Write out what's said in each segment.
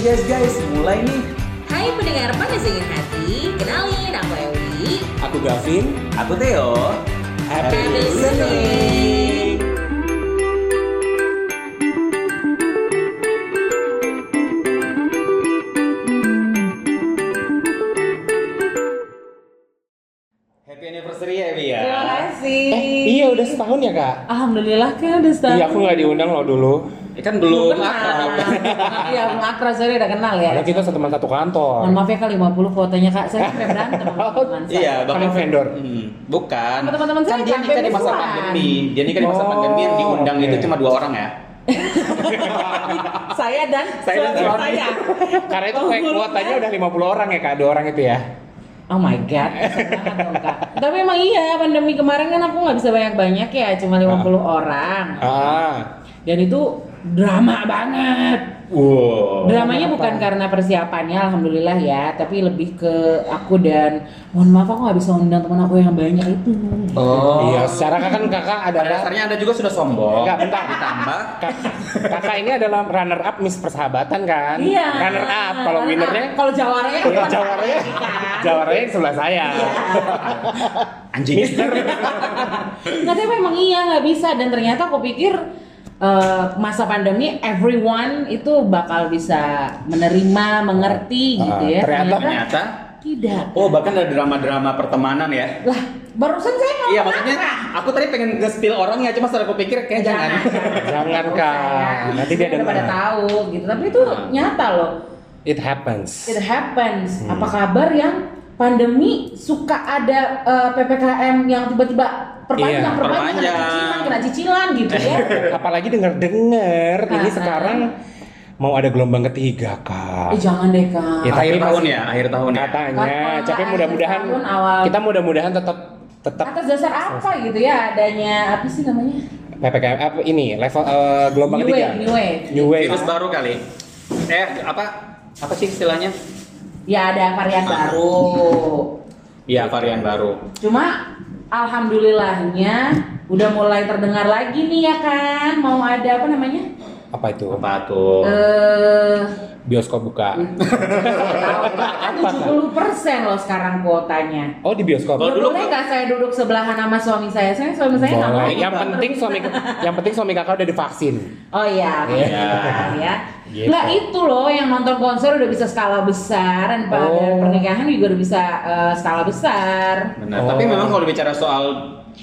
Guys, guys, guys, mulai nih. Hai pendengar panas dingin hati, kenalin aku Ewi. Aku Gavin. Aku Theo. Happy Happy listening. Happy anniversary ya, ya. Terima kasih. Eh, iya udah setahun ya kak? Alhamdulillah kan udah setahun. Iya aku nggak diundang loh dulu. Eh, kan belum kenal. akrab. Iya, belum akrab, sorry udah kenal ya. Karena kita teman satu kantor. Mohon maaf ya kak 50 fotonya kak, saya sampai berantem sama teman saya. Iya, Kan yang vendor. Hmm, bukan. Sama teman-teman kan saya dia nikah di masa pandemi. Dia nikah di masa Oh, pandemi yang diundang itu cuma dua orang ya. saya dan Saya dan saya. Karena itu kayak kuotanya udah 50 orang ya kak, dua orang itu ya. Oh my god, dong kak. Tapi emang iya, pandemi kemarin kan aku nggak bisa banyak-banyak ya, cuma 50 orang. Ah. Dan itu drama banget. Wow. Dramanya kenapa? bukan karena persiapannya, alhamdulillah ya, tapi lebih ke aku dan mohon maaf aku nggak bisa undang teman aku yang banyak itu. Oh. Iya, secara kan kakak Pada adalah dasarnya Anda juga sudah sombong. Enggak, bentar. Ditambah Kak- kakak ini adalah runner up Miss Persahabatan kan? Iya. Runner up. Kalau winnernya, kalau jawaranya kalau jawarnya, jawarnya yang sebelah saya. anjing. Nggak tapi memang iya nggak bisa dan ternyata aku pikir eh, masa pandemi everyone itu bakal bisa menerima, mengerti Ah, gitu ya. ternyata- Ternyata tidak. Oh, bahkan ada drama-drama pertemanan ya. Lah, barusan saya mau Iya, maksudnya aku tadi pengen nge-spill orangnya, cuma setelah aku pikir kayak jangan. Jangan kak, nanti dia Udah dengar. pada tahu gitu. Tapi itu Nah. nyata loh. It happens. It happens. Hmm. Apa kabar yang pandemi suka ada eh, PPKM yang tiba-tiba perpanjang, Iya, perpanjang, kena perpanjang. cicilan, kena cicilan gitu ya. Apalagi dengar-dengar ini Ah, sekarang mau ada gelombang ketiga kak. eh jangan deh kak. Ya, akhir tahun ya, akhir tahun ya. Katanya, tapi mudah-mudahan kita mudah-mudahan tetap tetap Atas dasar apa gitu ya adanya apa sih namanya? ppkm apa ini level eh, gelombang New ketiga. wave, new wave. New wave. Virus baru kali. Eh, apa? Apa sih istilahnya? Ya ada varian baru. Iya, varian baru. Cuma alhamdulillahnya udah mulai terdengar lagi nih ya kan mau ada apa namanya? Apa itu? Apa tuh? Eh Bioskop buka. kan 70 persen loh sekarang kuotanya. Oh di bioskop. Kalau dulu boleh kan- nggak saya duduk sebelahan sama suami saya? Saya suami saya nggak mau. Boleh. Yang penting suami yang penting suami kakak udah divaksin. Oh iya, Iya. ya. Gitu. Nggak itu loh yang nonton konser udah bisa skala besar dan pada Oh. pernikahan juga udah bisa eh, skala besar. Benar. Oh. Tapi memang kalau bicara soal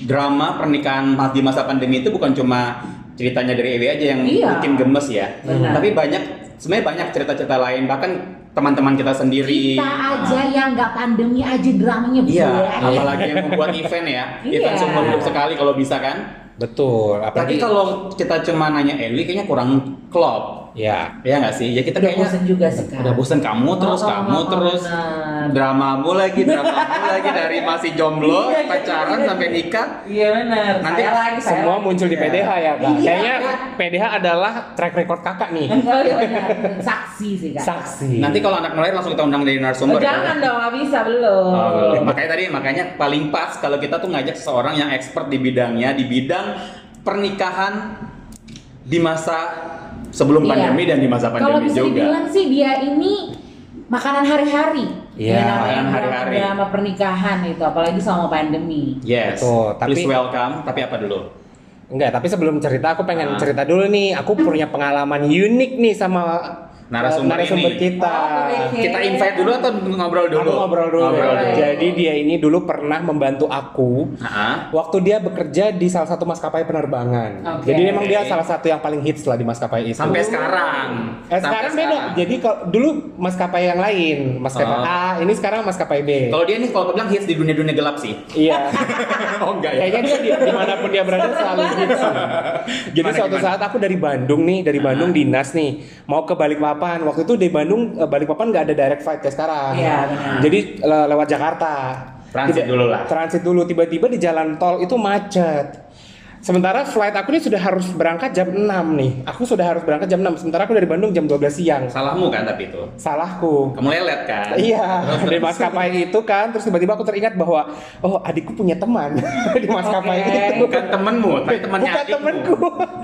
drama pernikahan di masa pandemi itu bukan cuma ceritanya dari Ewi aja yang Iya. bikin gemes ya. Benar. Tapi banyak sebenarnya banyak cerita-cerita lain bahkan teman-teman kita sendiri. Kita aja yang nggak pandemi aja dramanya Iya, apalagi yang membuat event ya. Iya. Event seumur hidup sekali kalau bisa kan. Betul. Tapi Apalagi kalau kita cuma nanya Eli kayaknya kurang klop. ya Ya nggak sih? Ya kita Udah kayaknya bosen juga sih kan. udah bosen kamu terus Oh, kamu oh, terus benar. dramamu lagi dramamu lagi dari masih jomblo Iya, iya, pacaran iya. sampai nikah Iya benar. Nanti saya lagi saya semua lagi. muncul di Iya. PDH ya kak. Iya. Kayaknya PDH adalah track record kakak nih. Oh, iya. Saksi sih kan. Saksi. nanti kalau anak mulai langsung kita undang dari Oh, narasumber ya. jangan dong, nggak bisa belum. Oh, makanya tadi makanya paling pas kalau kita tuh ngajak seseorang yang expert di bidangnya di bidang pernikahan di masa sebelum Iya. pandemi dan di masa Kalau pandemi bisa juga. dibilang sih dia ini makanan hari-hari. Iya, Ya, namanya makanan hari-hari. drama pernikahan itu, apalagi selama pandemi. Yes. Betul, tapi- Please welcome. Tapi apa dulu? Enggak, tapi sebelum cerita aku pengen Ah. cerita dulu nih. Aku punya pengalaman unik nih sama Narasumber narasumber ini. kita. Oh, oke. Kita invite dulu atau ngobrol dulu? Aku ngobrol dulu. Ngobrol dulu. Jadi dia ini dulu pernah membantu aku Ha-ha. waktu dia bekerja di salah satu maskapai penerbangan. Oke. Jadi memang dia salah satu yang paling hits lah di maskapai itu. Sampai sekarang. Eh, Sampai sekarang beda. Jadi kalau dulu maskapai yang lain, maskapai Oh. A, ini sekarang maskapai B. Kalau dia nih kalau aku bilang hits di dunia-dunia gelap sih. Iya. oh enggak ya? Kayaknya dia di, di mana pun dia berada selalu hits. Jadi Gimana, suatu gimana? saat aku dari Bandung nih, dari Bandung dinas nih, mau ke Balikpapan. Waktu itu di Bandung, eh, Balikpapan nggak ada direct flight kayak sekarang. Iya, benar. Jadi le- lewat Jakarta. Transit Tiba- dulu lah. Transit dulu. Tiba-tiba di jalan tol itu macet. Sementara flight aku ini sudah harus berangkat jam 6 nih. Aku sudah harus berangkat jam 6. Sementara aku dari Bandung jam 12 siang. Salahmu kan tapi itu. Salahku. Kamu lelet kan? Iya, dari maskapai itu kan, terus tiba-tiba aku teringat bahwa oh adikku punya teman di maskapai Oke. itu. Bukan temenmu, tapi temannya Bukan adikmu. temanku,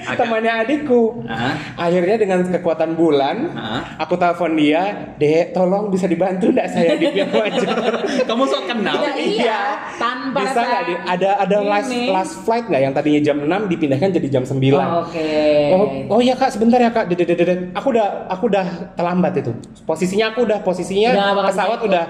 Agak- temannya adikku. Hah? Akhirnya dengan kekuatan bulan, Hah? aku telepon dia, Dek, tolong bisa dibantu nggak saya di pihak wajah? Kamu sok kenal. Ya, iya, tanpa bisa rasa nggak ada ada last last flight nggak yang tadinya jam 6 dipindahkan jadi jam 9 Oh, Oke. Oh, oh iya kak, sebentar ya kak. Aku udah, aku udah terlambat itu. Posisinya aku udah, posisinya Udah pesawat bisa udah,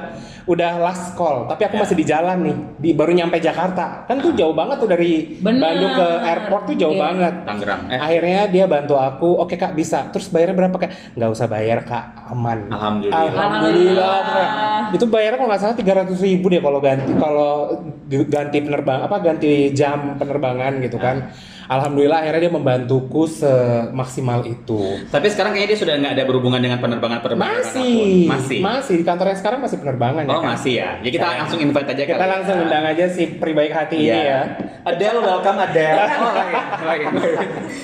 udah last call. Tapi aku Ya. masih di jalan nih. Di baru nyampe Jakarta. Kan tuh jauh banget tuh dari Bener. Bandung ke airport tuh jauh Iya. banget. Tangerang. Eh, Akhirnya dia bantu aku. Oke kak bisa. Terus bayarnya berapa kak? Nggak usah bayar kak, aman. Alhamdulillah. Alhamdulillah. Alhamdulillah. Itu bayarnya kalau nggak salah tiga ratus ribu deh kalau ganti kalau ganti penerbang apa ganti jam penerbangan gitu kan. Alhamdulillah akhirnya dia membantuku semaksimal itu. Tapi sekarang kayaknya dia sudah nggak ada berhubungan dengan penerbangan-penerbangan Masih, apa pun. Masih. masih di kantor yang sekarang masih penerbangan Oh ya. kan? masih ya. Ya kita Ya. langsung invite aja Kita kali langsung ya. undang aja si pribaik hati Iya. ini ya. Adele, welcome Adele. Oh, lagi, lagi.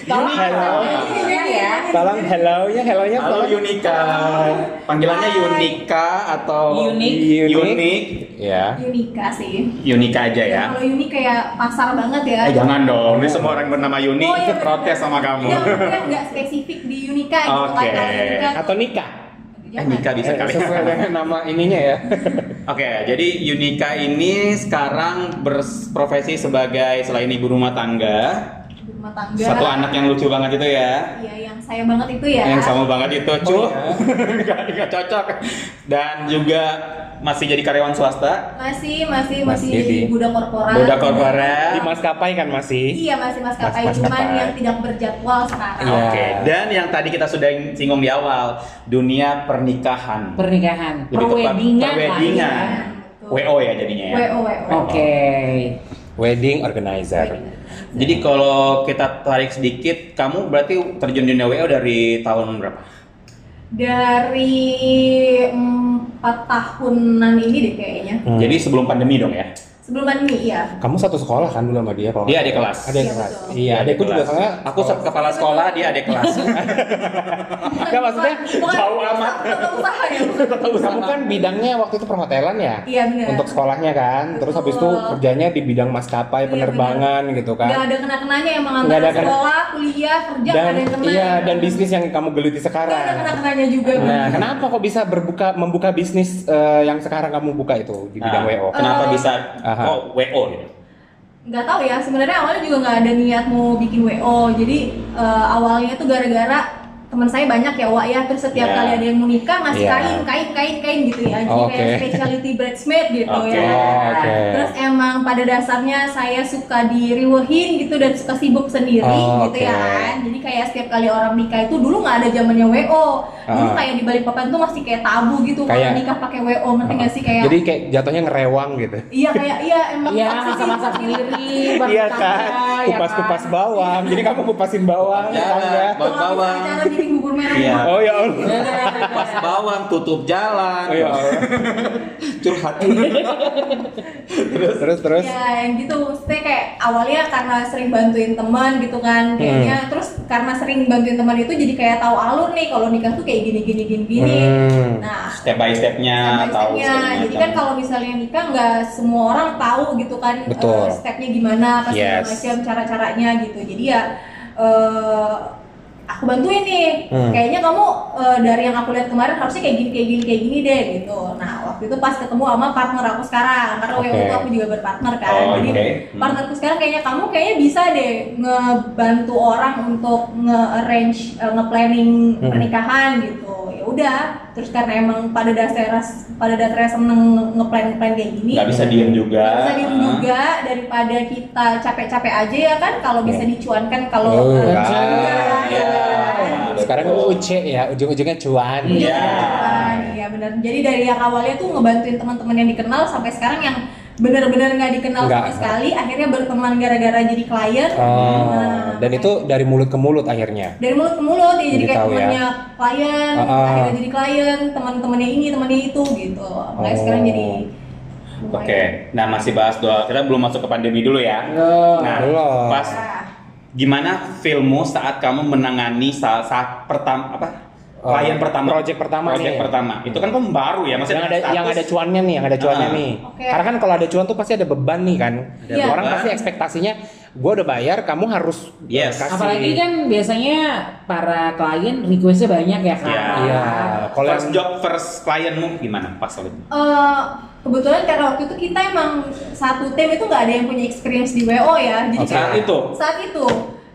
Tolong Hello. ya. Tolong hello ya, hello nya Halo Yunika. Panggilannya Yunika atau Unik. Unik. Ya. Unika sih. Yunika aja ya. Kalau unik kayak pasar banget ya. Eh jangan dong, ini semua orang bernama Yuni Oh, iya, protes sama kamu. Enggak, maksudnya nggak spesifik di Unika gitu Oke. Unika Atau nikah. Eh Nika bisa Eh, kali. Sesuai dengan nama ininya ya. Oke, jadi Yunika ini sekarang berprofesi sebagai selain ibu rumah tangga, rumah tangga. satu anak yang lucu banget itu ya. Iya, yang saya banget itu ya. Yang sama banget itu, cu. Oh. Nggak nggak cocok. Dan juga masih jadi karyawan swasta, Masih, masih, Masih masih, di- budak korporat. budak korporat. Di maskapai kan masih. Iya, masih maskapai, Mas- cuman maskapai. yang tidak berjadwal sekarang. Iya. Oke, dan yang tadi kita sudah singgung di awal, dunia pernikahan. Pernikahan, lah perweddingan. ya. WO ya jadinya ya. WO, WO. Oke. Wedding organizer. Jadi kalau kita tarik sedikit, kamu berarti terjun di dunia WO dari tahun berapa? Dari empat tahunan ini deh kayaknya. Hmm. Jadi sebelum pandemi dong ya? Sebelum pandemi, iya. Kamu satu sekolah kan dulu sama dia kalau Dia adik kelas. Adik Iya, kelas. betul. Iya, adikku juga soalnya Aku se- kepala sekolah, dia adik kelas. Enggak, maksudnya jauh amat. Usaha ya. kamu kan bidangnya waktu itu perhotelan ya? Iya benar. Untuk sekolahnya kan. Terus habis itu kerjanya di bidang maskapai Iya, penerbangan gitu Gak kan. ada kena-kenanya emang antara ada kena- sekolah, kuliah, kerja Dan ada yang kena. iya dan bisnis yang kamu geluti Gak ada sekarang. kena-kenanya juga. Nah, kenapa kok bisa berbuka membuka bisnis eh, yang sekarang kamu buka itu di bidang Nah, WO? Kenapa Eh, bisa kok WO gitu? Nggak tahu ya, sebenarnya awalnya juga nggak ada niat mau bikin WO. Jadi eh, awalnya tuh gara-gara teman saya banyak ya Wak ya, terus setiap Ya. kali ada yang mau nikah ngasih Iya. kain, kain, kain, kain gitu ya. Jadi Oh, kayak specialty bridesmaid gitu Oke. ya. Oke. Terus emang pada dasarnya saya suka diriwehin gitu dan suka sibuk sendiri Oh, gitu oke. ya kan. Jadi kayak setiap kali orang nikah itu dulu nggak ada zamannya WO. Dulu Ah. kayak di balik papan tuh masih kayak tabu gitu kalau Kayak- nikah pakai WO, ngerti nggak sih kayak Jadi kayak jatuhnya ngerewang gitu. Iya kayak iya emang Iya, masak-masak pasti. sendiri, Iya kan, ya kupas-kupas kan? bawang. Jadi kamu kupasin bawang, Ya, Kalau bawang. Merah Iya. Oh ya Allah. Pas bawang, tutup jalan. Oh ya Allah. Curhat. Terus terus terus. Ya yang gitu, maksudnya kayak awalnya karena sering bantuin teman gitu kan Kayaknya Hmm. terus karena sering bantuin teman itu jadi kayak tahu alur nih kalau nikah tuh kayak gini gini gini gini Hmm. Nah Step by stepnya, step by tahu Jadi kan kalau misalnya nikah nggak semua orang tahu gitu kan eh, Betul. stepnya gimana, segala Yes. macam cara-caranya gitu. Jadi ya eh, aku bantuin nih. Hmm. Kayaknya kamu eh, dari yang aku lihat kemarin harusnya kayak gini kayak gini kayak gini deh gitu. Nah waktu itu pas ketemu sama partner aku sekarang karena Oke. waktu itu aku juga berpartner kan. Oh, Jadi oke. Hmm. partnerku sekarang kayaknya kamu kayaknya bisa deh ngebantu orang untuk nge-arrange eh, nge-planning Hmm. pernikahan gitu. Ya udah, terus karena emang pada dasarnya pada dasarnya seneng ngeplan ngeplan kayak gini. Nggak bisa diem juga. Nggak bisa diem juga daripada kita capek-capek aja ya kan kalau bisa Hmm. dicuankan kalau Oh, eh, kan. enggak, Iya. ya. Sekarang UC ya, ujung-ujungnya cuan. Iya. Iya, iya benar. Jadi dari yang awalnya tuh ngebantuin teman-teman yang dikenal sampai sekarang yang benar-benar nggak dikenal Nggak. sama sekali, akhirnya berteman gara-gara jadi klien. Oh, Nah, dan itu dari mulut ke mulut akhirnya. dari mulut ke mulut ya jadi Jadi kayak ya. temannya klien, Ah, ah. akhirnya jadi klien, teman-temannya ini, temannya itu gitu. Makanya Oh. sekarang jadi. Oke, nah masih bahas doa. Kita belum masuk ke pandemi dulu ya. Belum. Nah, Belum. pas gimana filmmu saat kamu menangani saat, saat pertama apa? Oh, klien pertama. project pertama Project nih. pertama. Itu kan kamu baru ya, maksudnya yang ada status- yang ada cuannya nih, yang ada cuannya Ah. nih. Oke. Karena kan kalau ada cuan tuh pasti ada beban nih kan. Iya. Orang beban. pasti ekspektasinya gue udah bayar, kamu harus Yes. kasih. Apalagi kan biasanya para klien requestnya banyak ya kan. Iya. Iya. Kalau first job first klienmu gimana pas waktu itu? Eh, kebetulan karena waktu itu kita emang satu tim itu nggak ada yang punya experience di WO ya jadi Oke. Saat itu? saat itu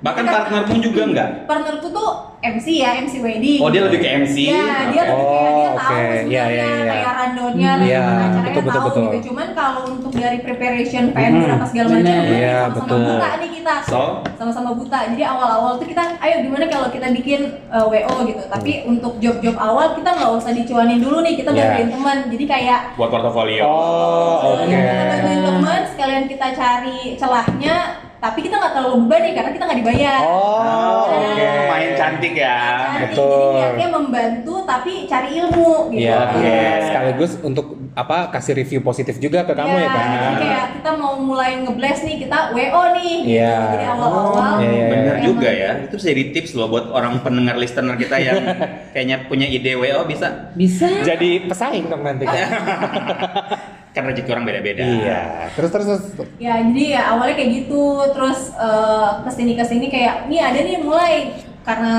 Bahkan Kita- partnermu juga enggak? partnerku tuh MC ya MC wedding Oh, dia lebih ke MC? ya dia Oke. lebih kayak dia Oh, tahu oke. sebenarnya Iya, iya, iya. kayak rundownnya Hmm, dan iya, gimana caranya betul, betul, tahu betul. gitu cuman kalau untuk dari preparation vendor Hmm. apa segala macam Iya, sama-sama betul. buta nih kita So? sama-sama buta jadi awal-awal tuh kita ayo gimana kalau kita bikin uh, WO gitu tapi untuk job-job awal kita nggak usah dicuanin dulu nih kita Hmm. Iya. bantuin teman jadi kayak Buat portofolio. Oh, oke. kita bantuin teman sekalian kita cari celahnya tapi kita nggak terlalu beban nih karena kita nggak dibayar Oh, oke. Main cantik ya. Cari, Betul. jadi niatnya membantu tapi cari ilmu gitu Iya, Oke. sekaligus untuk apa kasih review positif juga ke kamu Iya, ya kan. jadi kayak kita mau mulai ngeblast nih kita WO nih gitu. Iya. jadi awal-awal Iya, iya, Bener emang- juga ya. Itu bisa jadi tips loh buat orang pendengar listener kita yang kayaknya punya ide WO bisa. Bisa. Jadi pesaing dong nanti. Kan rezeki orang beda-beda. iya. Terus terus terus. ya jadi ya awalnya kayak gitu terus eh, ke sini ke sini kayak nih ada nih mulai karena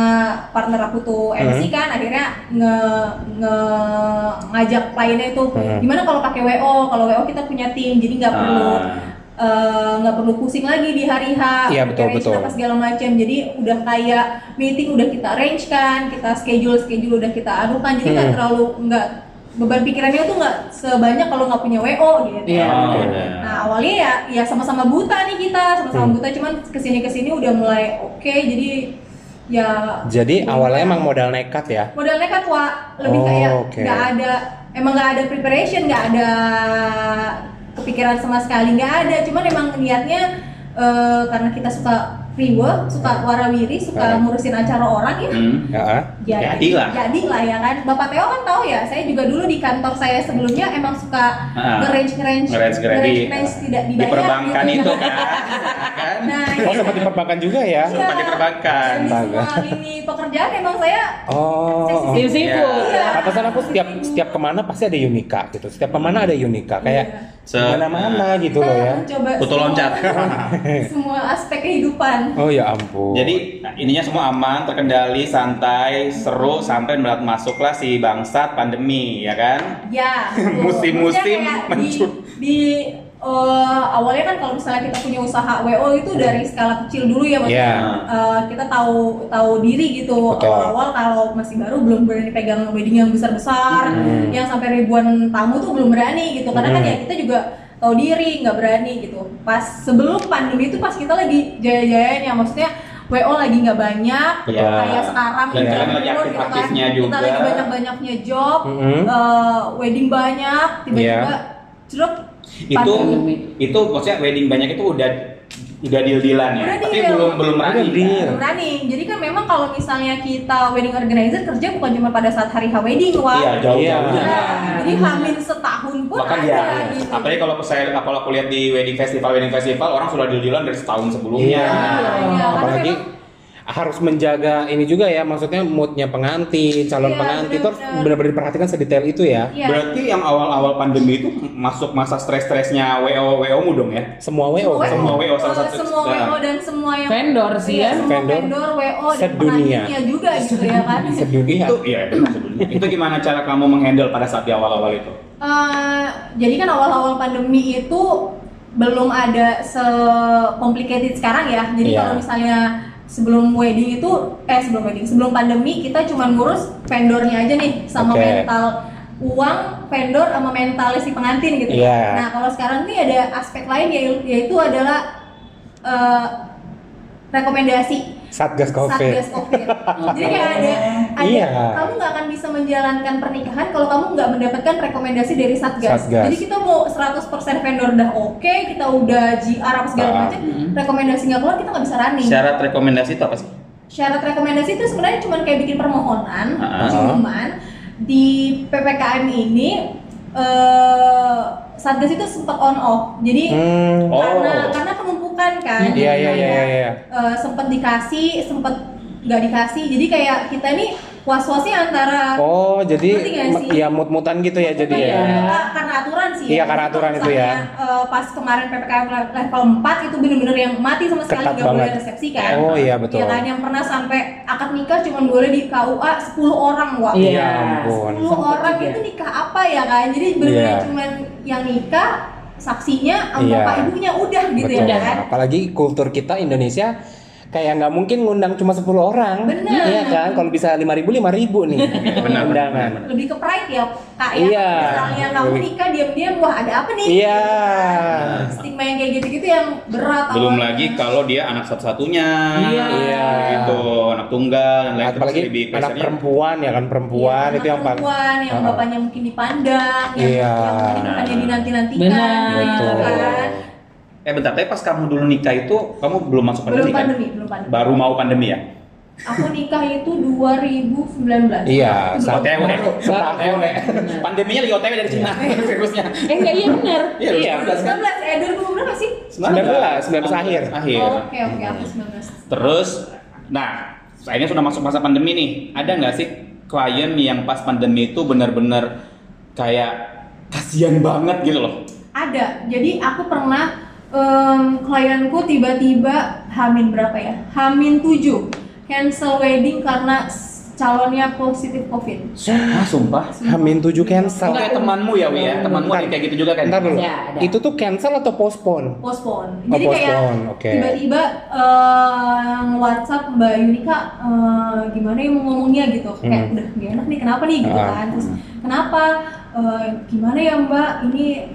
partner aku tuh MC kan akhirnya nge, nge ngajak kliennya itu Hmm. gimana kalau pakai WO kalau WO kita punya tim jadi nggak perlu Ah. eh, nggak perlu pusing lagi di hari H Iya, betul, betul. apa segala macam jadi udah kayak meeting udah kita arrange kan kita schedule schedule udah kita adukan jadi nggak Hmm. terlalu nggak beban pikirannya tuh nggak sebanyak kalau nggak punya WO gitu Iya. Oh, bener. Nah awalnya ya ya sama-sama buta nih kita sama-sama Hmm. buta cuman ke sini ke sini udah mulai oke jadi ya Jadi awalnya emang modal nekat ya. modal nekat wa lebih Oh, kayak nggak ada emang nggak ada preparation nggak ada kepikiran sama sekali nggak ada cuman emang niatnya eh, karena kita suka free work suka warawiri suka Ah. ngurusin acara orang ya Hmm. Ya. jadi Jadi lah. jadi lah ya kan bapak Teo kan tahu ya saya juga dulu di kantor saya sebelumnya emang suka Ah. nge-range nge-range Nge-range, nge-range. nge-range tidak Di dibayar perbankan gitu. itu kan. kan? nah Oh sempat di perbankan juga ya? Iya. Sempat di perbankan. di semua lini pekerjaan emang saya Oh. oh. Sim siput. Iya. Atasan aku setiap setiap ke mana pasti ada Unika gitu. Setiap ke mana ada Unika kayak Se- mana-mana gitu kita loh ya. Putu semua- loncat. semua aspek kehidupan Oh ya ampun. Jadi nah, ininya semua aman, terkendali, santai, seru sampai berat masuklah si bangsat pandemi, ya kan? ya. Musim-musim kayak mencut. di, di eh, awalnya kan kalau misalnya kita punya usaha WO itu dari skala kecil dulu ya maksudnya Iya. eh, kita tahu tahu diri gitu Betul. awal-awal kalau masih baru belum berani pegang wedding yang besar-besar Hmm. yang sampai ribuan tamu tuh belum berani gitu karena kan Hmm. ya kita juga tahu diri nggak berani gitu pas sebelum pandemi itu pas kita lagi jaya-jayanya maksudnya WO lagi nggak banyak Betul. kayak sekarang Dan di kalian Jawa lagi aktif-aktifnya kita juga. lagi banyak-banyaknya job Mhm. eh, wedding banyak tiba-tiba Iya. jeruk Itu Pandemi. itu maksudnya wedding banyak itu udah udah deal-dealan ya. Udah Tapi deal. belum belum Udah running. deal. kan? belum berani jadi kan memang kalau misalnya kita wedding organizer kerja bukan cuma pada saat hari H wedding wah Iya, jauh-jauh. Iya. Nah, jadi hamil setahun pun Bahkan ada ya, gitu. apalagi kalau saya kalau aku lihat di wedding festival wedding festival orang sudah deal-dealan dari setahun sebelumnya. Iya. Iya, iya, Apalagi memang- harus menjaga ini juga ya, maksudnya moodnya pengantin, calon Iya, pengantin itu harus benar-benar. benar-benar diperhatikan sedetail itu ya. Iya. Berarti yang awal-awal pandemi itu masuk masa stres-stresnya WO WO mu dong ya? Semua WO kan? Semua WO salah Eh, satu. semua Nah. WO dan semua yang Vendor sih Iya, ya. semua Vendor. vendor, WO dan Sedunia. juga gitu ya kan Sedunia. Itu iya benar sebenarnya. itu gimana cara kamu menghandle pada saat di awal-awal itu? Eh, jadi kan awal-awal pandemi itu belum ada se-complicated sekarang ya. Jadi Iya. kalau misalnya sebelum wedding itu eh sebelum wedding, sebelum pandemi kita cuma ngurus vendornya aja nih sama Oke. mental uang vendor sama mental si pengantin gitu. Iya. Nah, kalau sekarang nih ada aspek lain yai- yaitu adalah eh, rekomendasi Satgas Covid. Satgas Covid. Jadi kayak ada, ada Iya. kamu nggak akan bisa menjalankan pernikahan kalau kamu nggak mendapatkan rekomendasi dari Satgas. Satgas. Jadi kita mau 100% vendor udah oke, kita udah JR apa segala macam, rekomendasi nggak keluar kita nggak bisa running. Syarat rekomendasi itu apa sih? Syarat rekomendasi itu sebenarnya cuma kayak bikin permohonan, Ah. cuman di PPKM ini eh, Satgas itu sempat on off. Jadi Hmm. Oh. karena karena penumpukan kan Iya, iya, iya, iya, iya. Eh, sempet dikasih sempet nggak dikasih jadi kayak kita nih was-wasnya antara Oh, jadi Ngerti nggak sih? ya mut-mutan gitu ya jadi ya. Iya, karena aturan sih. Iya, karena Jadi aturan itu ya. eh, pas kemarin PPKM level 4 itu bener-bener yang mati sama sekali Ketat nggak boleh resepsi kan. Oh, iya, betul. Iya kan yang pernah sampai akad nikah cuma boleh di KUA 10 orang wah. Iya. Ya ampun. 10 Sempet orang itu nikah apa ya kan? Jadi bener-bener Iya. cuman yang nikah saksinya sama Iya. bapak ibunya udah gitu Betul. ya kan. Apalagi kultur kita Indonesia kayak nggak mungkin ngundang cuma 10 orang. Bener. Iya kan? Kalau bisa 5000 5000 nih Benar, undangan. Lebih ke pride ya kak ya. Iya. Misalnya kamu nikah diam-diam wah ada apa nih? Iya. Stigma yang kayak gitu-gitu yang berat. Belum awalnya. lagi kalau dia anak satu-satunya. Iya. Iya. Gitu, anak tunggal dan lain Apalagi lebih anak perempuan ya kan perempuan Iya, itu yang anak paling perempuan yang bapaknya mungkin dipandang, yang, Iya. yang mungkin bukannya dinanti-nantikan, Benar. gitu betul. kan. Eh bentar, tapi pas kamu dulu nikah itu kamu belum masuk pandemi, Belum kan? pandemi, belum pandemi. Baru mau pandemi ya? Aku nikah itu 2019. Iya, saat- OTW. Setahun. OTW. Pandeminya lagi OTW dari Cina virusnya. Eh enggak iya bener. Iya, Iya. 19, eh 2000 berapa sih? 19, 19 akhir. Akhir. Oh, Oke, oke, aku 19. Terus, nah, ini sudah masuk masa pandemi nih. Ada nggak sih klien yang pas pandemi itu benar-benar kayak kasihan banget gitu loh? Ada. Jadi aku pernah em, klienku tiba-tiba Hamin berapa ya? Hamin 7 cancel wedding karena calonnya positif COVID. Ah, sumpah. Hamin 7 cancel. Kayak temanmu ya, Wi ya? Temanmu ada yang kayak gitu juga kan? Ntar dulu. Ada, ada. Itu tuh cancel atau postpone? postpone. Oh, Jadi kayak postpone, oke. tiba-tiba eh, WhatsApp Mbak Yunika eh, gimana ya mau ngomongnya gitu. Kayak Hmm. udah gak enak nih kenapa nih gitu Ah. kan. Terus kenapa Eh, gimana ya Mbak ini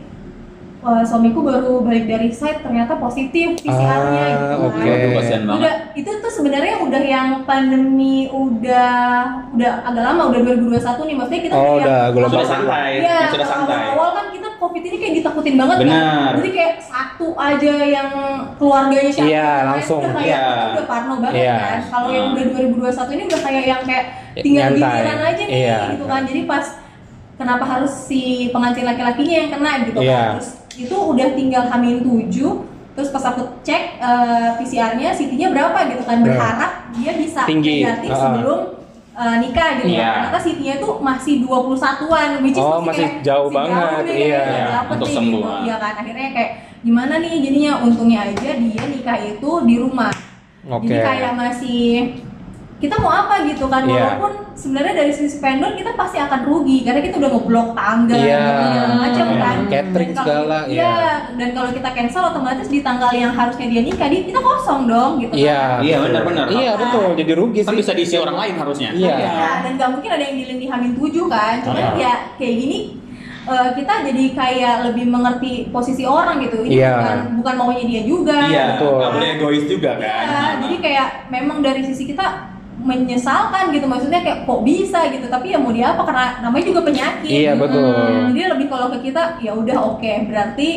eh, suamiku baru balik dari site ternyata positif PCR-nya Ah, gitu oke. kan. Waduh, kasihan banget. Udah itu tuh sebenarnya udah yang pandemi udah udah agak lama udah 2021 nih maksudnya kita Oh, udah gelombang Sudah santai, Iya, yang sudah santai. awal kan kita covid ini kayak ditakutin banget Benar. kan. Jadi kayak satu aja yang keluarganya siapa Iya, yang lain langsung. udah kayak Iya. udah parno banget Iya. kan. Kalau yang Hmm. udah 2021 ini udah kayak yang kayak tinggal Nyantai. giliran aja nih Iya. gitu kan. Jadi pas kenapa harus si pengantin laki-lakinya yang kena gitu Iya. kan. Terus itu udah tinggal hamil 7 Terus pas aku cek eh, PCR-nya CT-nya berapa gitu kan berharap dia bisa Tinggi. negatif Ah. sebelum eh, nikah gitu Iya. kan. Ternyata CT-nya tuh masih 21-an which is Oh, masih kayak, jauh masih banget, nih, iya. nggak dapet Untuk nih, sembuh, gitu. Iya kan akhirnya kayak gimana nih jadinya untungnya aja dia nikah itu di rumah. Oke. Jadi kayak masih kita mau apa gitu kan Iya. walaupun sebenarnya dari sisi vendor kita pasti akan rugi karena kita udah ngeblok tanggal Iya. segala macam kan Catering Dan kalau- segala, iya iya. dan kalau kita cancel otomatis di tanggal yang harusnya dia nikah di kita kosong dong gitu Iya. kan. Iya, betul. benar-benar. Iya, betul. Jadi rugi Kan sih. bisa diisi orang lain harusnya. Iya. Iya, dan gak mungkin ada yang dilin di Hamin 7 kan cuman Ah. ya kayak gini eh, kita jadi kayak lebih mengerti posisi orang gitu ini Iya. bukan bukan maunya dia juga Iya, Betul. nggak boleh egois juga kan. Iya, jadi kayak memang dari sisi kita menyesalkan gitu. Maksudnya kayak kok bisa gitu? Tapi ya mau dia apa? Karena namanya juga penyakit. Iya, betul. Hmm, jadi lebih kalau ke kita ya udah oke. Berarti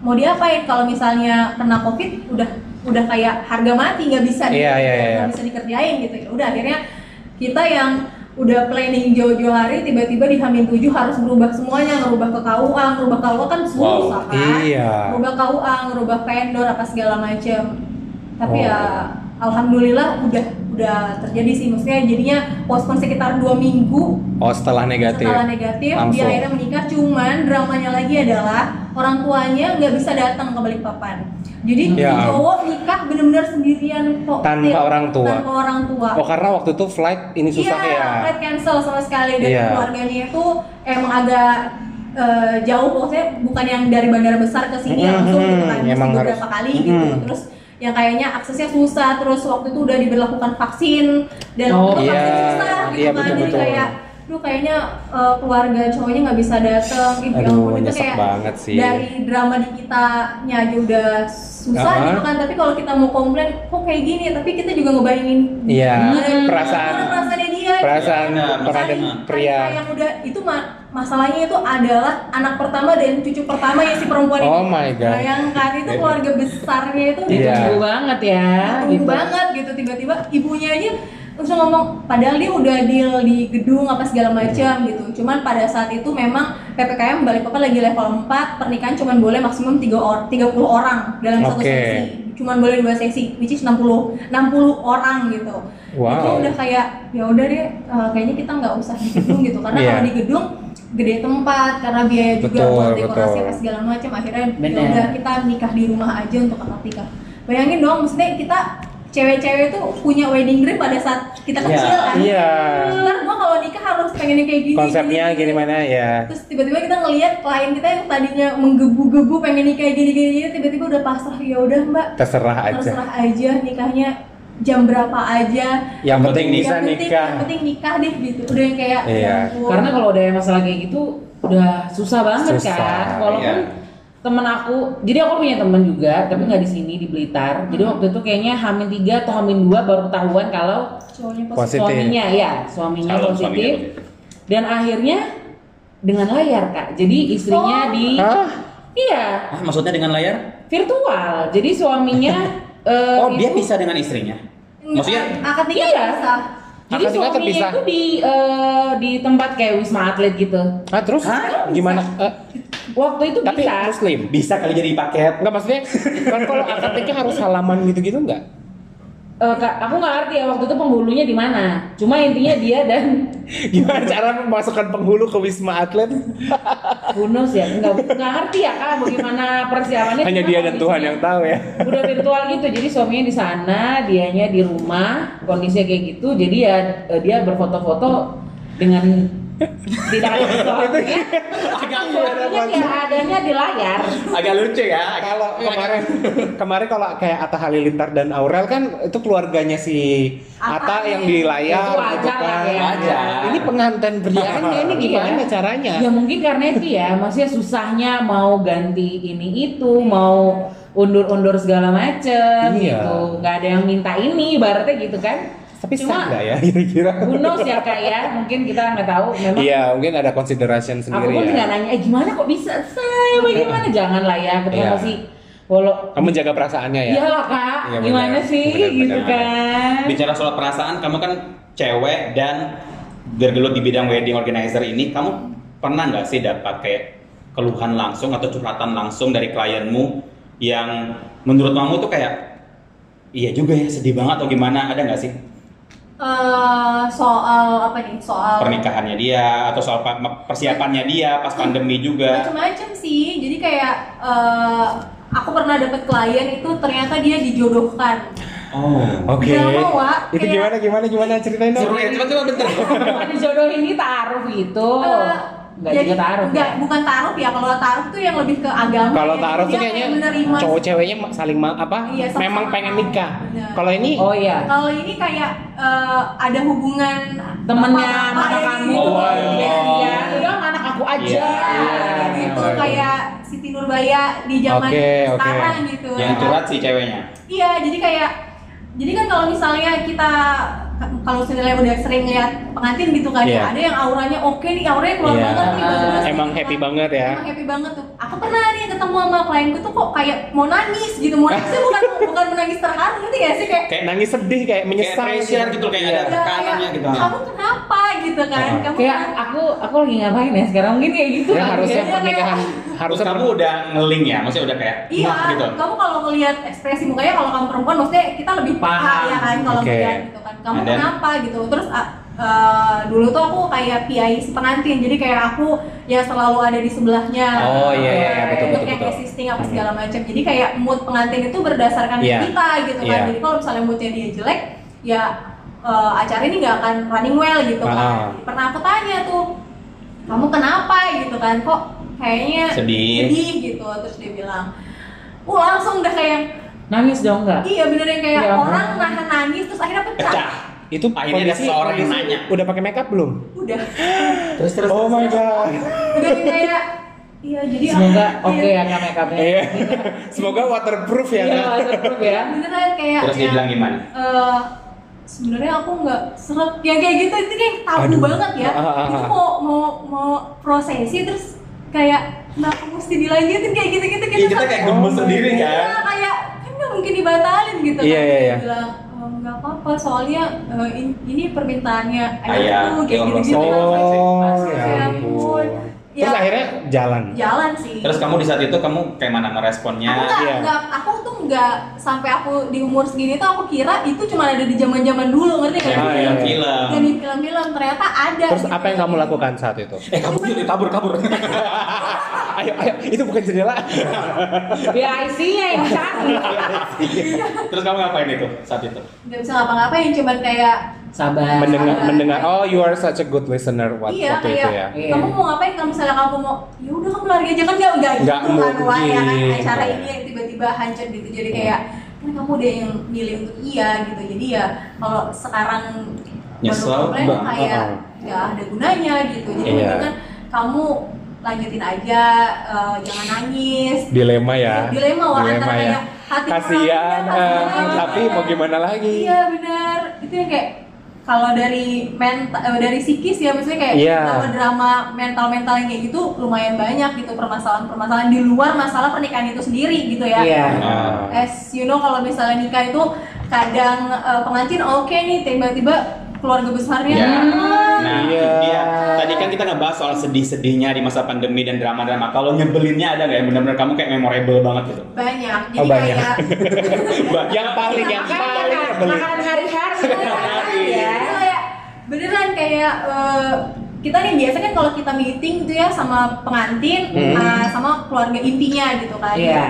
mau diapain? Kalau misalnya kena covid udah udah kayak harga mati nggak bisa Iya, iya, iya. nggak bisa dikerjain gitu. Ya udah akhirnya kita yang udah planning jauh-jauh hari tiba-tiba di Hamin 7 harus berubah semuanya. Ngerubah ke KUA ngerubah KUA kan susah Wow, kan? iya. ngerubah KUA ngerubah vendor apa segala macam tapi Oh. ya alhamdulillah udah udah terjadi sih maksudnya jadinya postpone sekitar dua minggu Oh, setelah negatif. setelah negatif dia Langsung. akhirnya menikah cuman dramanya lagi adalah orang tuanya nggak bisa datang ke Balikpapan jadi Ya. cowok nikah bener-bener sendirian kok Tanpa orang tua. tanpa orang tua Oh, karena waktu itu flight ini susah iya, ya. flight cancel sama sekali dan Iya. keluarganya itu emang agak eh, jauh maksudnya bukan yang dari bandara besar ke sini Mhm, langsung gitu kan emang beberapa harus- kali gitu Mhm. terus yang kayaknya aksesnya susah terus waktu itu udah diberlakukan vaksin dan Oh, waktu itu iya. vaksin susah gitu Iya, kan betul, jadi betul. kayak Duh kayaknya eh, keluarga cowoknya nggak bisa datang, Ih, ya Aduh, itu kayak banget sih. dari drama di kitanya aja udah susah Ah. gitu kan. Tapi kalau kita mau komplain, kok kayak gini? Tapi kita juga ngebayangin Iya, gimana- perasaan perasaannya dia. perasaan Iya, pengantin Misalnya pria. yang udah itu ma- masalahnya itu adalah anak pertama dan cucu pertama ya si perempuan ini. Oh my God. Bayangkan itu keluarga besarnya itu Iya. Tunggu banget ya. tunggu gitu. banget gitu tiba-tiba ibunya aja terus dia ngomong padahal dia udah deal di gedung apa segala macam gitu cuman pada saat itu memang ppkm Balikpapan lagi level 4 pernikahan cuman boleh maksimum 3 or 30 orang dalam satu Oke. sesi cuman boleh dua sesi which is 60 60 orang gitu Wow. itu udah kayak ya udah deh eh, kayaknya kita nggak usah di gedung gitu karena Iya. kalau di gedung gede tempat karena biaya juga Betul, buat dekorasi betul. apa segala macam akhirnya ya udah kita nikah di rumah aja untuk akad nikah bayangin dong maksudnya kita cewek-cewek tuh punya wedding dream pada saat kita Iya. kecil kan Iya. ntar gua kalau nikah harus pengennya kayak gini Konsepnya gini mana ya? terus tiba-tiba kita ngelihat klien kita yang tadinya menggebu-gebu pengen nikah gini-gini tiba-tiba udah pasrah ya udah mbak Terserah aja. terserah aja nikahnya jam berapa aja Yang penting bisa yang penting, nikah. yang penting nikah deh gitu udah yang kayak Iya. ya. Karena kalau udah masalah kayak gitu udah susah banget Susah, kan. Walaupun iya. temen aku, jadi aku punya temen juga, tapi nggak di sini di Blitar. Jadi waktu itu kayaknya Hamin 3 atau Hamin 2 baru ketahuan kalau cowoknya Positif. positif suaminya ya, suaminya Kalau positif. suaminya positif. Dan akhirnya dengan layar kak. Jadi istrinya Oh. di Hah? iya Ah, maksudnya dengan layar? virtual. Jadi suaminya eh, Oh, dia bisa dengan istrinya. Maksudnya akad nikah Iya. bisa Jadi Akad nikah suaminya terpisah. itu di eh, di tempat kayak wisma atlet gitu. Ah terus Hah? gimana? Eh, Waktu itu tapi bisa. muslim. bisa kali jadi paket. Enggak maksudnya kan kalau akad nikah harus halaman gitu-gitu enggak? Eh, Kak, aku nggak ngerti ya waktu itu penghulunya di mana. Cuma intinya dia dan Gimana cara memasukkan penghulu ke wisma atlet? Hunus ya, nggak nggak ngerti ya kak bagaimana persiapannya. Hanya dia dan Tuhan yang tahu ya. Udah virtual gitu, jadi suaminya di sana, dianya di rumah, kondisinya kayak gitu. Jadi ya eh, dia berfoto-foto dengan tidak ada sesuatunya. Agak Suaminya ya adanya di layar. agak lucu ya. Kalau kemarin kemarin kalau kayak Atta Halilintar dan Aurel kan itu keluarganya si Atta Atta yang di layar Itu gitu lah kan. ya. Wajar. Ini pengantin prianya ini gimana Iya. caranya? Ya mungkin karena itu ya, maksudnya susahnya mau ganti ini itu, mau undur-undur segala macem Iya. gitu. Nggak ada yang minta ini, ibaratnya gitu kan. Tapi Cuma- sah nggak ya kira-kira? Who knows ya kak ya, mungkin kita nggak tahu. Memang Iya, mungkin ada consideration aku sendiri pun ya. nggak nanya, eh gimana kok bisa saya, bagaimana? Jangan lah ya, kita Iya. masih walau Kamu jaga perasaannya ya? Iyalah kak, Iya, gimana sih Benar, gitu kan? Bicara soal perasaan, kamu kan cewek dan bergelut di bidang wedding organizer ini, kamu pernah nggak sih dapat kayak keluhan langsung atau curhatan langsung dari klienmu yang menurut kamu tuh kayak iya juga ya sedih banget atau gimana? Ada nggak sih Eh, soal apa nih soal pernikahannya dia atau soal pa- persiapannya dia pas pandemi juga? macam-macam sih jadi kayak eh, aku pernah dapet klien itu ternyata dia dijodohkan Oh. Oke. Drama, Wak. Itu Kayak- gimana gimana gimana ceritain dong. Seru ya, coba-coba bentar. Bukan dijodohin ini taruh gitu. Eh, Nggak jadi juga taruh enggak, ya. bukan taruh ya kalau taruh tuh yang lebih ke agama Kalau ya. taruh tuh kayaknya kayak menerima cowok ceweknya saling ma- apa? Iya, memang pengen nikah. Kalau ini Oh iya. kalau ini kayak eh, ada hubungan Temennya mana ya, kamu. gitu. Waduh. Ya, ya, udah sama anak aku aja. Iya, Nah, gitu iya. kayak Siti Nurbaya di zaman oke. sekarang gitu Yang curhat si ceweknya. Iya, jadi kayak jadi kan kalau misalnya kita kalau misalnya udah sering lihat pengantin gitu kan Iya. ya, ada yang auranya oke nih, auranya keluar Iya. banget nih, bagus-bagus Emang gitu happy kan. banget ya. Emang happy banget tuh. Aku pernah nih ketemu sama klienku tuh kok kayak mau nangis gitu, mau nangisnya bukan bukan menangis terharu gitu ya sih kayak kayak nangis sedih kayak Kayak menyesal pressure gitu kayak ada Iya. tekanannya gitu. Kamu kenapa gitu kan? Uh-huh. Kamu Kayak kenapa? aku aku lagi ngapain ya sekarang mungkin kayak gitu. Ya kali harusnya ya. pernikahan harusnya kamu udah ngeling ya, maksudnya udah kayak Iya, "Nah," gitu. kamu kalau ngelihat ekspresi mukanya kalau kamu perempuan maksudnya kita lebih Paham. ya kan kalau Oke. ngeliat gitu kan. Kamu Ada. kenapa gitu. Terus ah, eh, dulu tuh aku kayak PI pengantin. Jadi kayak aku yang selalu ada di sebelahnya. Oh, iya, iya, iya, betul, betul, betul. assisting apa segala macam. Jadi kayak mood pengantin itu berdasarkan Iya. kita gitu kan. Iya. Jadi kalau misalnya moodnya dia jelek, ya eh, acara ini nggak akan running well gitu Ah. kan. Pernah aku tanya tuh, kamu kenapa gitu kan? Kok kayaknya Sedih. sedih gitu. Terus dia bilang, uh langsung udah kayak Nangis dong enggak? Iya bener yang kayak Ya orang nahan nangis terus akhirnya pecah. Pecah. itu Akhirnya ada seseorang yang nanya. udah pakai makeup belum? Udah. Terus terus. Oh my god. Udah kayak iya jadi Semoga oke iya. ya kak makeupnya. Iya. Semoga waterproof ya. Iya, kan? waterproof ya. Beneran kayak Terus dia bilang gimana? eh, sebenarnya aku nggak seret yang kayak gitu itu kayak tabu Aduh. banget ya. Ah, ah, ah, Itu ah. mau mau mau prosesi terus kayak kenapa mesti dilanjutin kayak gitu-gitu Iya, kita sampai- kayak gemes Oh sendiri kan. Iya, kayak nggak mungkin dibatalin gitu Iya, kan. iya, Dia iya. bilang, "Eh, nggak apa-apa soalnya in- ini permintaannya Ayah, ayahku kayak ya Allah, gitu-gitu Oh, ya Ya ampun. Terus Ya. akhirnya jalan. jalan sih Terus kamu di saat itu kamu kayak mana meresponnya? aku nggak Iya. nggak aku tuh nggak sampai aku di umur segini tuh aku kira itu cuma ada di zaman zaman dulu ngerti nggak Kayak Ah, iya, iya. film-film. Dan di film-film ternyata ada Terus gitu. apa yang kamu lakukan saat itu? Eh kabur yuk, kabur kabur. ayo, ayo, itu bukan jendela. Ya IC-nya yang dicari. Terus kamu ngapain itu saat itu? nggak bisa ngapa-ngapain cuman kayak Sabar. mendengar, Sabar. mendengar. Oh, you are such a good listener waktu, iya waktu kayak itu ya. Iya. kamu mau ngapain kalau misalnya kamu mau ya udah kamu lari aja kan nggak nggak Nggak gitu kan wah ya kan acara ini yang tiba-tiba hancur gitu jadi kayak kan kamu udah yang milih untuk iya gitu jadi ya kalau sekarang Nyesel, baru komplain kayak Uh-uh. ya ada gunanya gitu jadi Iya. mendingan kamu lanjutin aja eh, jangan nangis Dilema ya. dilema wah Dilema antara ya. kayak hati Kasihan, kasihan. tapi mau gimana lagi? Iya benar. Itu yang kayak kalau dari mental eh, dari psikis ya maksudnya kayak Iya. drama drama mental mental yang kayak gitu lumayan banyak gitu permasalahan permasalahan di luar masalah pernikahan itu sendiri gitu ya. Iya. Ah. As you know kalau misalnya nikah itu kadang eh, pengantin oke nih tiba-tiba keluarga besarnya Ya. ah, Nah, Iya. dia. Tadi kan kita ngebahas soal sedih-sedihnya di masa pandemi dan drama-drama. Kalau nyebelinnya ada nggak yang benar-benar kamu kayak memorable banget gitu? banyak. Jadi Oh, banyak. kayak yang paling, yang paling makanan hari-hari beneran kayak eh, kita nih biasa kan kalau kita meeting gitu ya sama pengantin Hmm. eh, sama keluarga intinya gitu kan Iya.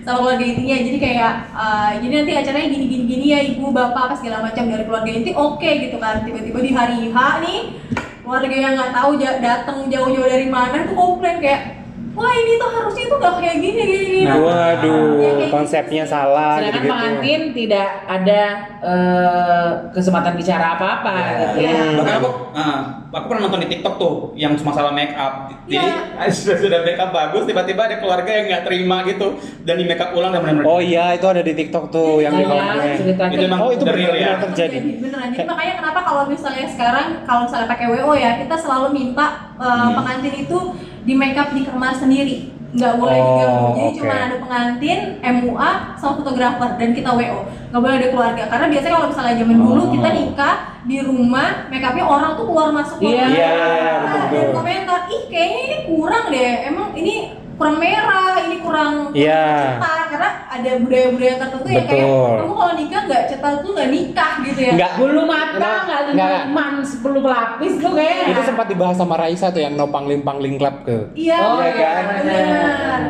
sama keluarga intinya jadi kayak eh, jadi nanti acaranya gini gini gini ya ibu bapak apa segala macam dari keluarga inti oke gitu kan tiba-tiba di hari H nih keluarga yang nggak tahu datang jauh-jauh dari mana tuh komplain kayak wah ini tuh harusnya tuh gak kayak gini gini, gini. Nah, Waduh, Ya, kayak konsepnya gitu. salah Sedangkan gitu. pengantin tidak ada eh, kesempatan bicara apa-apa gitu ya. Hmm. Bahkan aku, ah, aku pernah nonton di TikTok tuh yang masalah make up. Jadi Iya. sudah sudah make up bagus, tiba-tiba ada keluarga yang nggak terima gitu dan di make up ulang dan benar-benar. Oh iya, itu ada di TikTok tuh yang Iya, di cerita Itu emang Oh, itu benar-benar ya? terjadi. beneran jadi makanya kenapa kalau misalnya sekarang kalau misalnya pakai WO ya kita selalu minta uh, Hmm. pengantin itu di make up di kamar sendiri nggak boleh Oh, diganggu jadi oke. cuma ada pengantin MUA sama fotografer dan kita WO nggak boleh ada keluarga karena biasanya kalau misalnya zaman dulu Oh. kita nikah di rumah make upnya orang tuh keluar masuk keluar Iya. masuk. Iya, iya, Nah, dan komentar ih kayaknya ini kurang deh emang ini kurang merah ini kurang Iya. cetar karena ada budaya-budaya tertentu yang kayak Betul. kamu kalau nikah nggak cetar tuh nggak nikah gitu ya Enggak. Bulu mata Enggak, nggak enggak. lima sepuluh pelapis tuh kayak. Itu sempat dibahas sama Raisa tuh yang no pangling pangling club ke. Iya, Oh, iya kan? benar.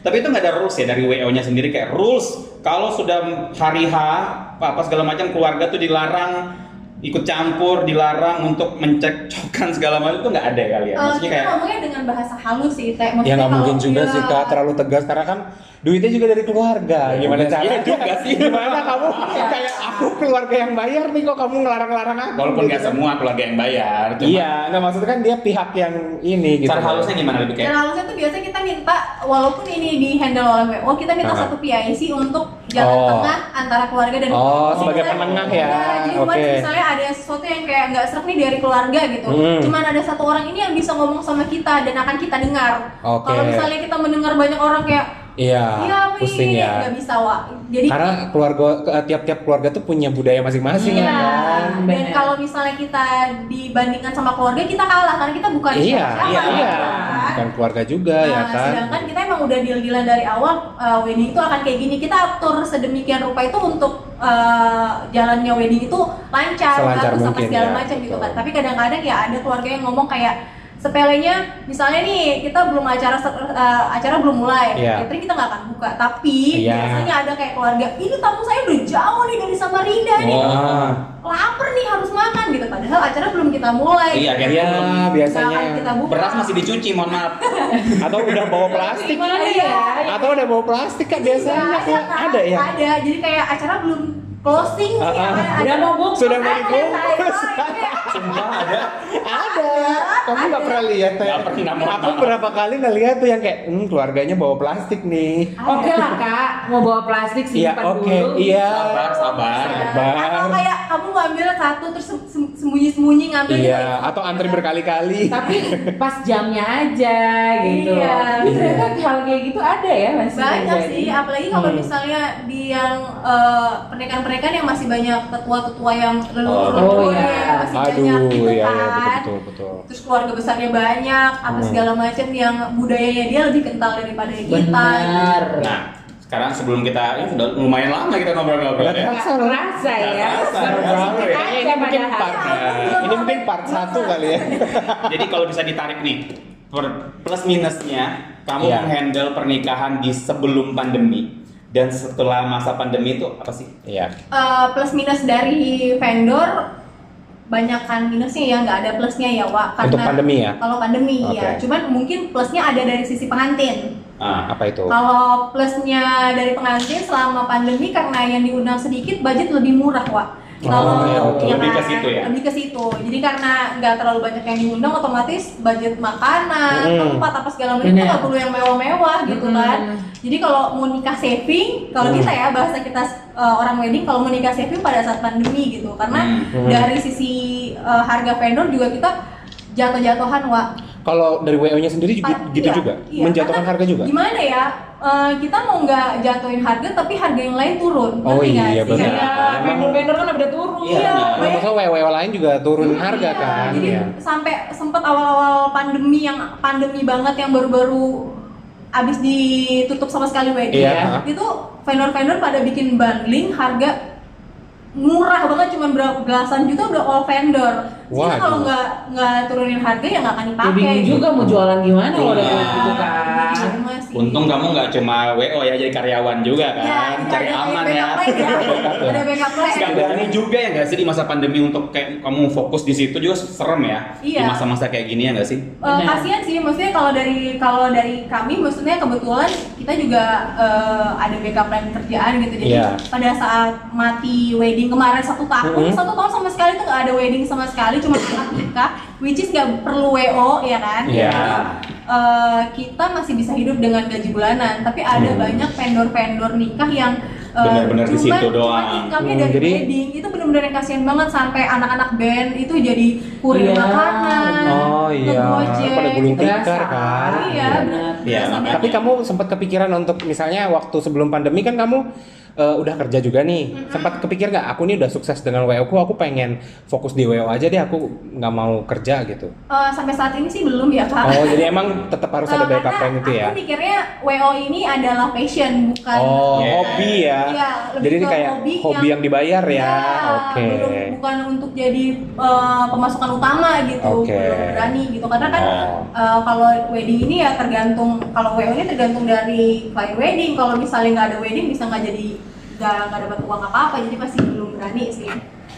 Tapi itu nggak ada rules ya dari WO-nya sendiri kayak rules kalau sudah hari H apa segala macam keluarga tuh dilarang ikut campur, dilarang untuk mencekcokkan segala macam itu nggak ada kali ya. Eh, Maksudnya kita kayak ngomongnya dengan bahasa halus sih, Teh. Ya Maksudnya nggak mungkin juga ya, sih kak terlalu tegas karena kan duitnya juga dari keluarga. Gimana Iya caranya? juga sih. Gimana kamu kayak aku keluarga yang bayar nih kok kamu ngelarang-larang aku? walaupun nggak gitu. semua keluarga yang bayar. cuma Iya, nggak maksudnya kan dia pihak yang ini gitu. Cara halusnya gimana lebih kayak? Cara halusnya tuh biasanya kita minta, walaupun ini di handle oleh WO, kita minta Ah. satu PIC untuk jalan Oh. tengah antara keluarga dan Oh, Jadi sebagai misalnya- penengah ya. jadi once Oke. misalnya ada sesuatu yang kayak nggak serak nih dari keluarga gitu, Hmm. cuman ada satu orang ini yang bisa ngomong sama kita dan akan kita dengar. Oke. Kalau misalnya kita mendengar banyak orang kayak, Iya, iya apa pusing ya. nggak bisa wa. Jadi Karena keluarga ke- tiap-tiap keluarga tuh punya budaya masing-masing Iya, ya kan. dan kalau misalnya kita dibandingkan sama keluarga kita kalah karena kita bukan Iya, iya, gitu iya. kan. Bukan keluarga juga ya Nah, kan. sedangkan kita emang udah deal-dealan dari awal uh, wedding itu akan kayak gini. Kita atur sedemikian rupa itu untuk uh, jalannya wedding itu lancar, Selancar bagus apa segala ya, macam gitu kan. Tapi kadang-kadang ya ada keluarga yang ngomong kayak sepelenya misalnya nih kita belum acara uh, acara belum mulai Iya. catering kita nggak akan buka tapi Iya. biasanya ada kayak keluarga ini tamu saya udah jauh nih dari Samarinda nih Wah. lapar nih harus makan gitu padahal acara belum kita mulai Iya, gitu. Iya, belum- biasanya. Kita buka. beras masih dicuci, mohon maaf. Atau udah bawa plastik. Iya. ya? Atau udah bawa plastik kan biasanya Iya, kan? kan? ada ya. Ada. Jadi kayak acara belum closing Ah, nih. ah. ada- Udah mau bungkus Sudah mau ada, dibungkus. ada. Sumpah ada. Ada. Kamu nggak pernah lihat ya? Pernah, Aku berapa kali ngeliat tuh yang kayak, hmm, keluarganya bawa plastik nih. Oke lah kak, mau bawa plastik Iya, simpan oke, dulu. iya. Sabar, sabar. Sabar. Atau kayak kamu ngambil satu terus sem- sem- sembunyi-sembunyi ngambil Iya, gitu. atau antri berkali-kali. Tapi pas jamnya aja gitu. Iya. Tapi ternyata hal kayak gitu ada ya masih banyak sih apalagi kalau Hmm. misalnya di yang eh, pernikahan-pernikahan yang masih banyak tetua-tetua yang leluhur Oh, leluhur iya. yang masih banyak gitu iya, iya, kan betul, betul, betul. terus keluarga besarnya banyak apa Hmm. segala macam yang budayanya dia lebih kental daripada kita Benar. Nah, sekarang sebelum kita ini udah lumayan lama kita ngobrol-ngobrol ya. Nggak kerasa ya. Tahu ya, ini mungkin padahal. part, ini mungkin part satu kali ya. Jadi kalau bisa ditarik nih, plus minusnya kamu Iya. handle pernikahan di sebelum pandemi dan setelah masa pandemi itu apa sih? Iya. Eh, plus minus dari vendor banyak kan minusnya ya nggak ada plusnya ya Wak Untuk pandemi ya? kalau pandemi ya Oke. cuman mungkin plusnya ada dari sisi pengantin Ah, Apa itu? Kalau plusnya dari pengantin selama pandemi karena yang diundang sedikit budget lebih murah, Wak. Kalau Oh, betul. Lebih ke situ ya? Lebih ke situ. Jadi karena nggak terlalu banyak yang diundang, otomatis budget makanan, Mm-mm. tempat apa segala macam itu nggak perlu yang mewah-mewah gitu kan. Jadi kalau mau nikah saving, kalau Mm. kita ya bahasa kita uh, orang wedding, kalau mau nikah saving pada saat pandemi gitu, karena Mm. dari sisi uh, harga vendor juga kita jatuh-jatuhan, Wak. Kalau dari WO-nya sendiri juga, Pa- gitu iya, juga? iya. Menjatuhkan Karena harga juga? Gimana ya? eh, kita mau nggak jatuhin harga tapi harga yang lain turun. Oh iya, sih? benar. Iya, vendor-vendor kan udah turun. Iya, Iya. Nah, maksudnya WO lain juga turun harga Iya, kan? Jadi Iya. sampai sempat awal-awal pandemi yang pandemi banget yang baru-baru abis ditutup sama sekali wedding. Iya. Itu vendor-vendor pada bikin bundling harga murah banget cuman berapa belasan juta udah all vendor. Jadi Waduh. kalau nggak nggak turunin harga ya nggak akan Ya dipakai. bingung juga mau jualan gimana kalau udah Iya. kayak gitu kan. Untung kamu nggak cuma WO ya jadi karyawan juga kan, Ya, cari ada aman ya. ya. Ada backup plan. Gak berani juga ya nggak sih di masa pandemi untuk kayak kamu fokus di situ juga serem ya di Iya. masa-masa kayak gini ya nggak sih? Benar. kasihan sih, maksudnya kalau dari kalau dari kami, maksudnya kebetulan kita juga eh, ada backup plan kerjaan gitu. Jadi Iya. pada saat mati wedding kemarin satu tahun, Mhm. satu tahun sama sekali tuh nggak ada wedding sama sekali, cuma akad nikah, which is nggak perlu WO ya kan? Iya. Jadi, eh, kita masih bisa hidup dengan gaji bulanan, tapi ada Hmm. banyak vendor-vendor nikah yang eh, Benar-benar di situ doang. income-nya Hmm, dari jadi- wedding itu benar-benar yang kasihan banget sampai anak-anak band itu jadi kurir Iya. makanan, Oh iya, ngegojek, pada gulung tikar Berasa. kan? Iya, benar. Iya, Berasa makanya. Tapi kamu sempat kepikiran untuk misalnya waktu sebelum pandemi kan kamu eh, udah kerja juga nih. Sempat kepikir nggak aku nih udah sukses dengan WO ku, aku pengen fokus di WO aja deh, aku nggak mau kerja gitu. Eh, sampai saat ini sih belum ya kak. Oh, jadi emang tetap harus ada Eh, backup plan itu ya. Aku mikirnya WO ini adalah passion bukan. Oh, Iya. hobi ya. Lebih jadi ini kayak hobi hobi, yang, yang- dibayar ya. Iya, Oke. belum- bukan untuk jadi eh, pemasukan utama gitu. Oke. Belum berani gitu karena kan Oh. eh, kalau wedding ini ya tergantung kalau WO ini tergantung dari klien wedding. Kalau misalnya nggak ada wedding bisa nggak jadi nggak nggak dapat uang apa apa jadi pasti belum berani sih.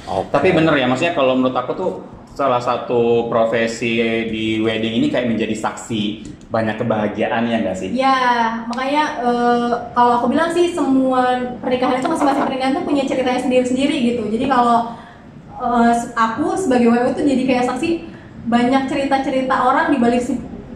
Oke. Tapi bener ya, maksudnya kalau menurut aku tuh salah satu profesi di wedding ini kayak menjadi saksi banyak kebahagiaan ya nggak sih? Ya, makanya eh, kalau aku bilang sih semua pernikahan itu masing-masing pernikahan tuh punya ceritanya sendiri-sendiri gitu. Jadi kalau eh, aku sebagai WO itu jadi kayak saksi banyak cerita-cerita orang di balik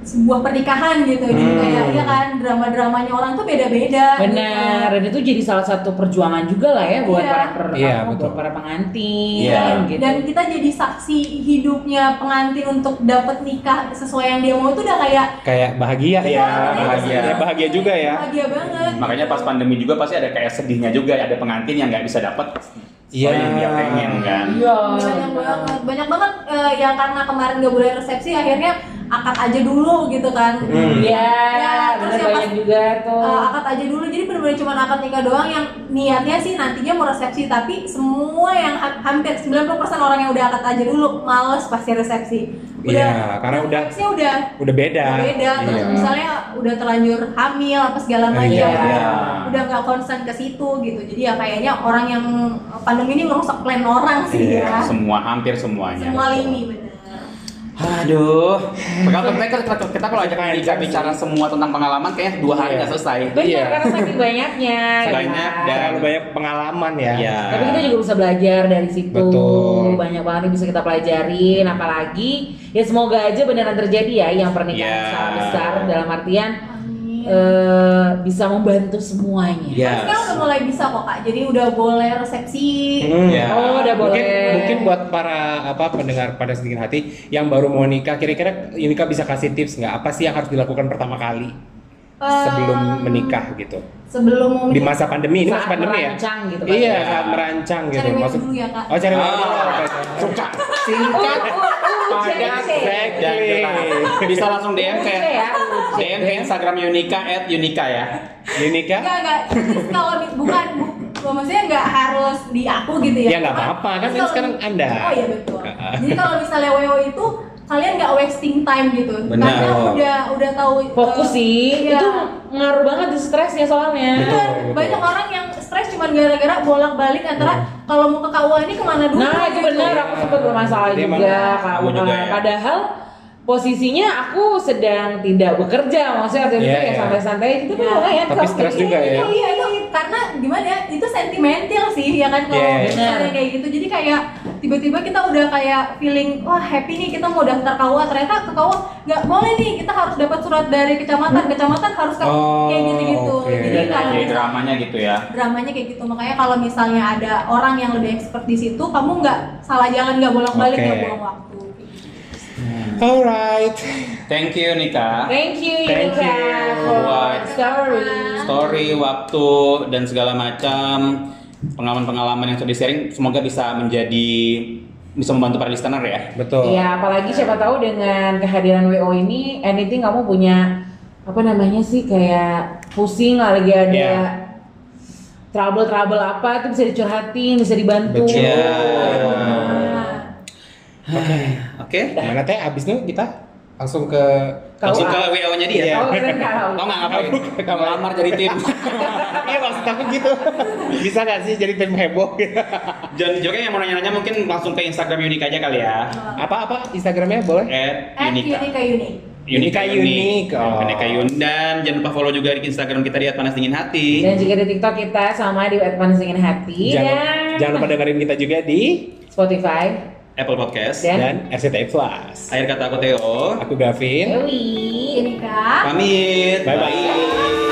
sebuah pernikahan gitu. Jadi Hmm. kayak ya kan drama-dramanya orang tuh beda-beda. Benar, dan itu jadi salah satu perjuangan juga lah ya buat Iya. para per, Iya, apa, betul. buat para pengantin Iya. gitu. Dan kita jadi saksi hidupnya pengantin untuk dapat nikah sesuai yang dia mau itu udah kayak Kayak bahagia Iya, ya, bahagia. Ya, bahagia juga ya. bahagia banget. Makanya pas pandemi juga pasti ada kayak sedihnya juga, ada pengantin yang nggak bisa dapat Iya. yang dia pengen kan. Iya. banyak banget banyak banget eh, yang karena kemarin gak boleh resepsi akhirnya akad aja dulu gitu kan Hmm. Iya, Ya, terus banyak pas- juga tuh. Eh, akad aja dulu jadi benar-benar cuma akad nikah doang yang niatnya sih nantinya mau resepsi tapi semua yang ha- hampir 90% orang yang udah akad aja dulu males pasti resepsi Iya, karena udah- udah Udah beda. udah beda terus Iya. misalnya udah terlanjur hamil apa segala macam Iya. Iya. udah nggak concern ke situ gitu jadi ya kayaknya orang yang pandemi ini ngerusak plan orang sih Iya, ya Semua hampir semuanya. semua lini benar Aduh, kalau kita, kita, kita kalau ajak Nika bicara semua tentang pengalaman kayaknya dua hari Iya. nggak selesai. Benar, Iya. karena saking banyaknya. ya Banyak kan? dan- Terlalu banyak pengalaman ya. Iya. Tapi kita juga bisa belajar dari situ. Betul. Banyak banget yang bisa kita pelajarin. Apalagi ya semoga aja beneran terjadi ya yang pernikahan Iya. skala besar dalam artian Amin. eh, bisa membantu semuanya. Yes. Sekarang udah mulai bisa kok kak, jadi udah boleh resepsi. Hmm. Ya. Oh, udah boleh. Mungkin mungkin buat para apa pendengar pada sedikit hati yang baru mau nikah, kira-kira Yunika bisa kasih tips nggak apa sih yang harus dilakukan pertama kali sebelum menikah gitu? Sebelum mau Di masa pandemi ini masa pandemi ya? merancang gitu kan. Iya, Ya. saat merancang gitu. Cari Maksud dulu ya kak. Oh, cari Ah. dulu. Suka. Singkat. Uh, uh, uh, Padat, exactly. kita bisa langsung DM ke ya. DM ke Instagram Yunika at Yunika ya. Yunika? Enggak, enggak. Kalau bukan, bu- bu- maksudnya enggak harus di aku gitu ya. Ya, nggak apa-apa, kan ini sekarang Anda. Oh iya betul. Jadi kalau misalnya WO itu kalian nggak wasting time gitu. Benar. Karena udah udah tahu Fokus eh, sih, iya. itu ngaruh banget di stresnya soalnya. Betul. Benar. Banyak orang yang stres cuma gara-gara bolak-balik antara kalau mau ke KUA ini ke mana dulu. Nah itu gitu. benar, aku sempat bermasalah Dia juga, juga ya. Padahal posisinya aku sedang tidak bekerja, maksudnya waktu itu Iya, ya iya. santai-santai itu Iya. lumayan Tapi stres juga ya. Iya, iya, itu karena gimana ya? Itu sentimental sih ya kan kalau Iya, iya. misalnya Benar. kayak gitu. Jadi kayak tiba-tiba kita udah kayak feeling wah happy nih kita mau daftar KUA ternyata ke KUA nggak boleh nih kita harus dapat surat dari kecamatan kecamatan harus ke Oh, kayak gitu-gitu. oke. Jadi kalau Jadi dramanya gitu ya. dramanya kayak gitu makanya kalau misalnya ada orang yang lebih expert di situ kamu nggak salah jalan nggak bolak-balik Oke. nggak buang waktu Alright. Thank you Nika. Thank you Thank you. for Buat- story. Story, waktu dan segala macam pengalaman-pengalaman yang sudah di-sharing semoga bisa menjadi bisa membantu para listener ya. Betul. Iya, apalagi siapa tahu dengan kehadiran WO ini, anything kamu punya apa namanya sih kayak pusing lah, lagi ada Iya. trouble-trouble apa itu bisa dicurhatin, bisa dibantu. Betul. Iya. Nah, Oke. Mana teh abis nih kita langsung ke Langsung ke KUA. WO-nya dia. Iya. Oh. Kau nggak ngapain? Kamu- Ngelamar jadi tim. Iya maksud aku gitu. Bisa gak sih jadi tim heboh? Dan juga yang mau nanya-nanya mungkin langsung ke Instagram Unik aja kali ya. Apa-apa Instagramnya boleh? At at Unika. Unika Unik Unika Unik. Oh. Unika Yun. Dan jangan lupa follow juga di Instagram kita di Panas Dingin Hati. Dan juga di TikTok kita sama di Advance Ingin Hati Jangan, dan jangan lupa dengerin kita juga di Spotify. Apple Podcast. Dan- dan RCTI Plus. Akhir kata aku Theo. Aku Gavin. Dewi. Unika Pamit. Bye-bye. Bye.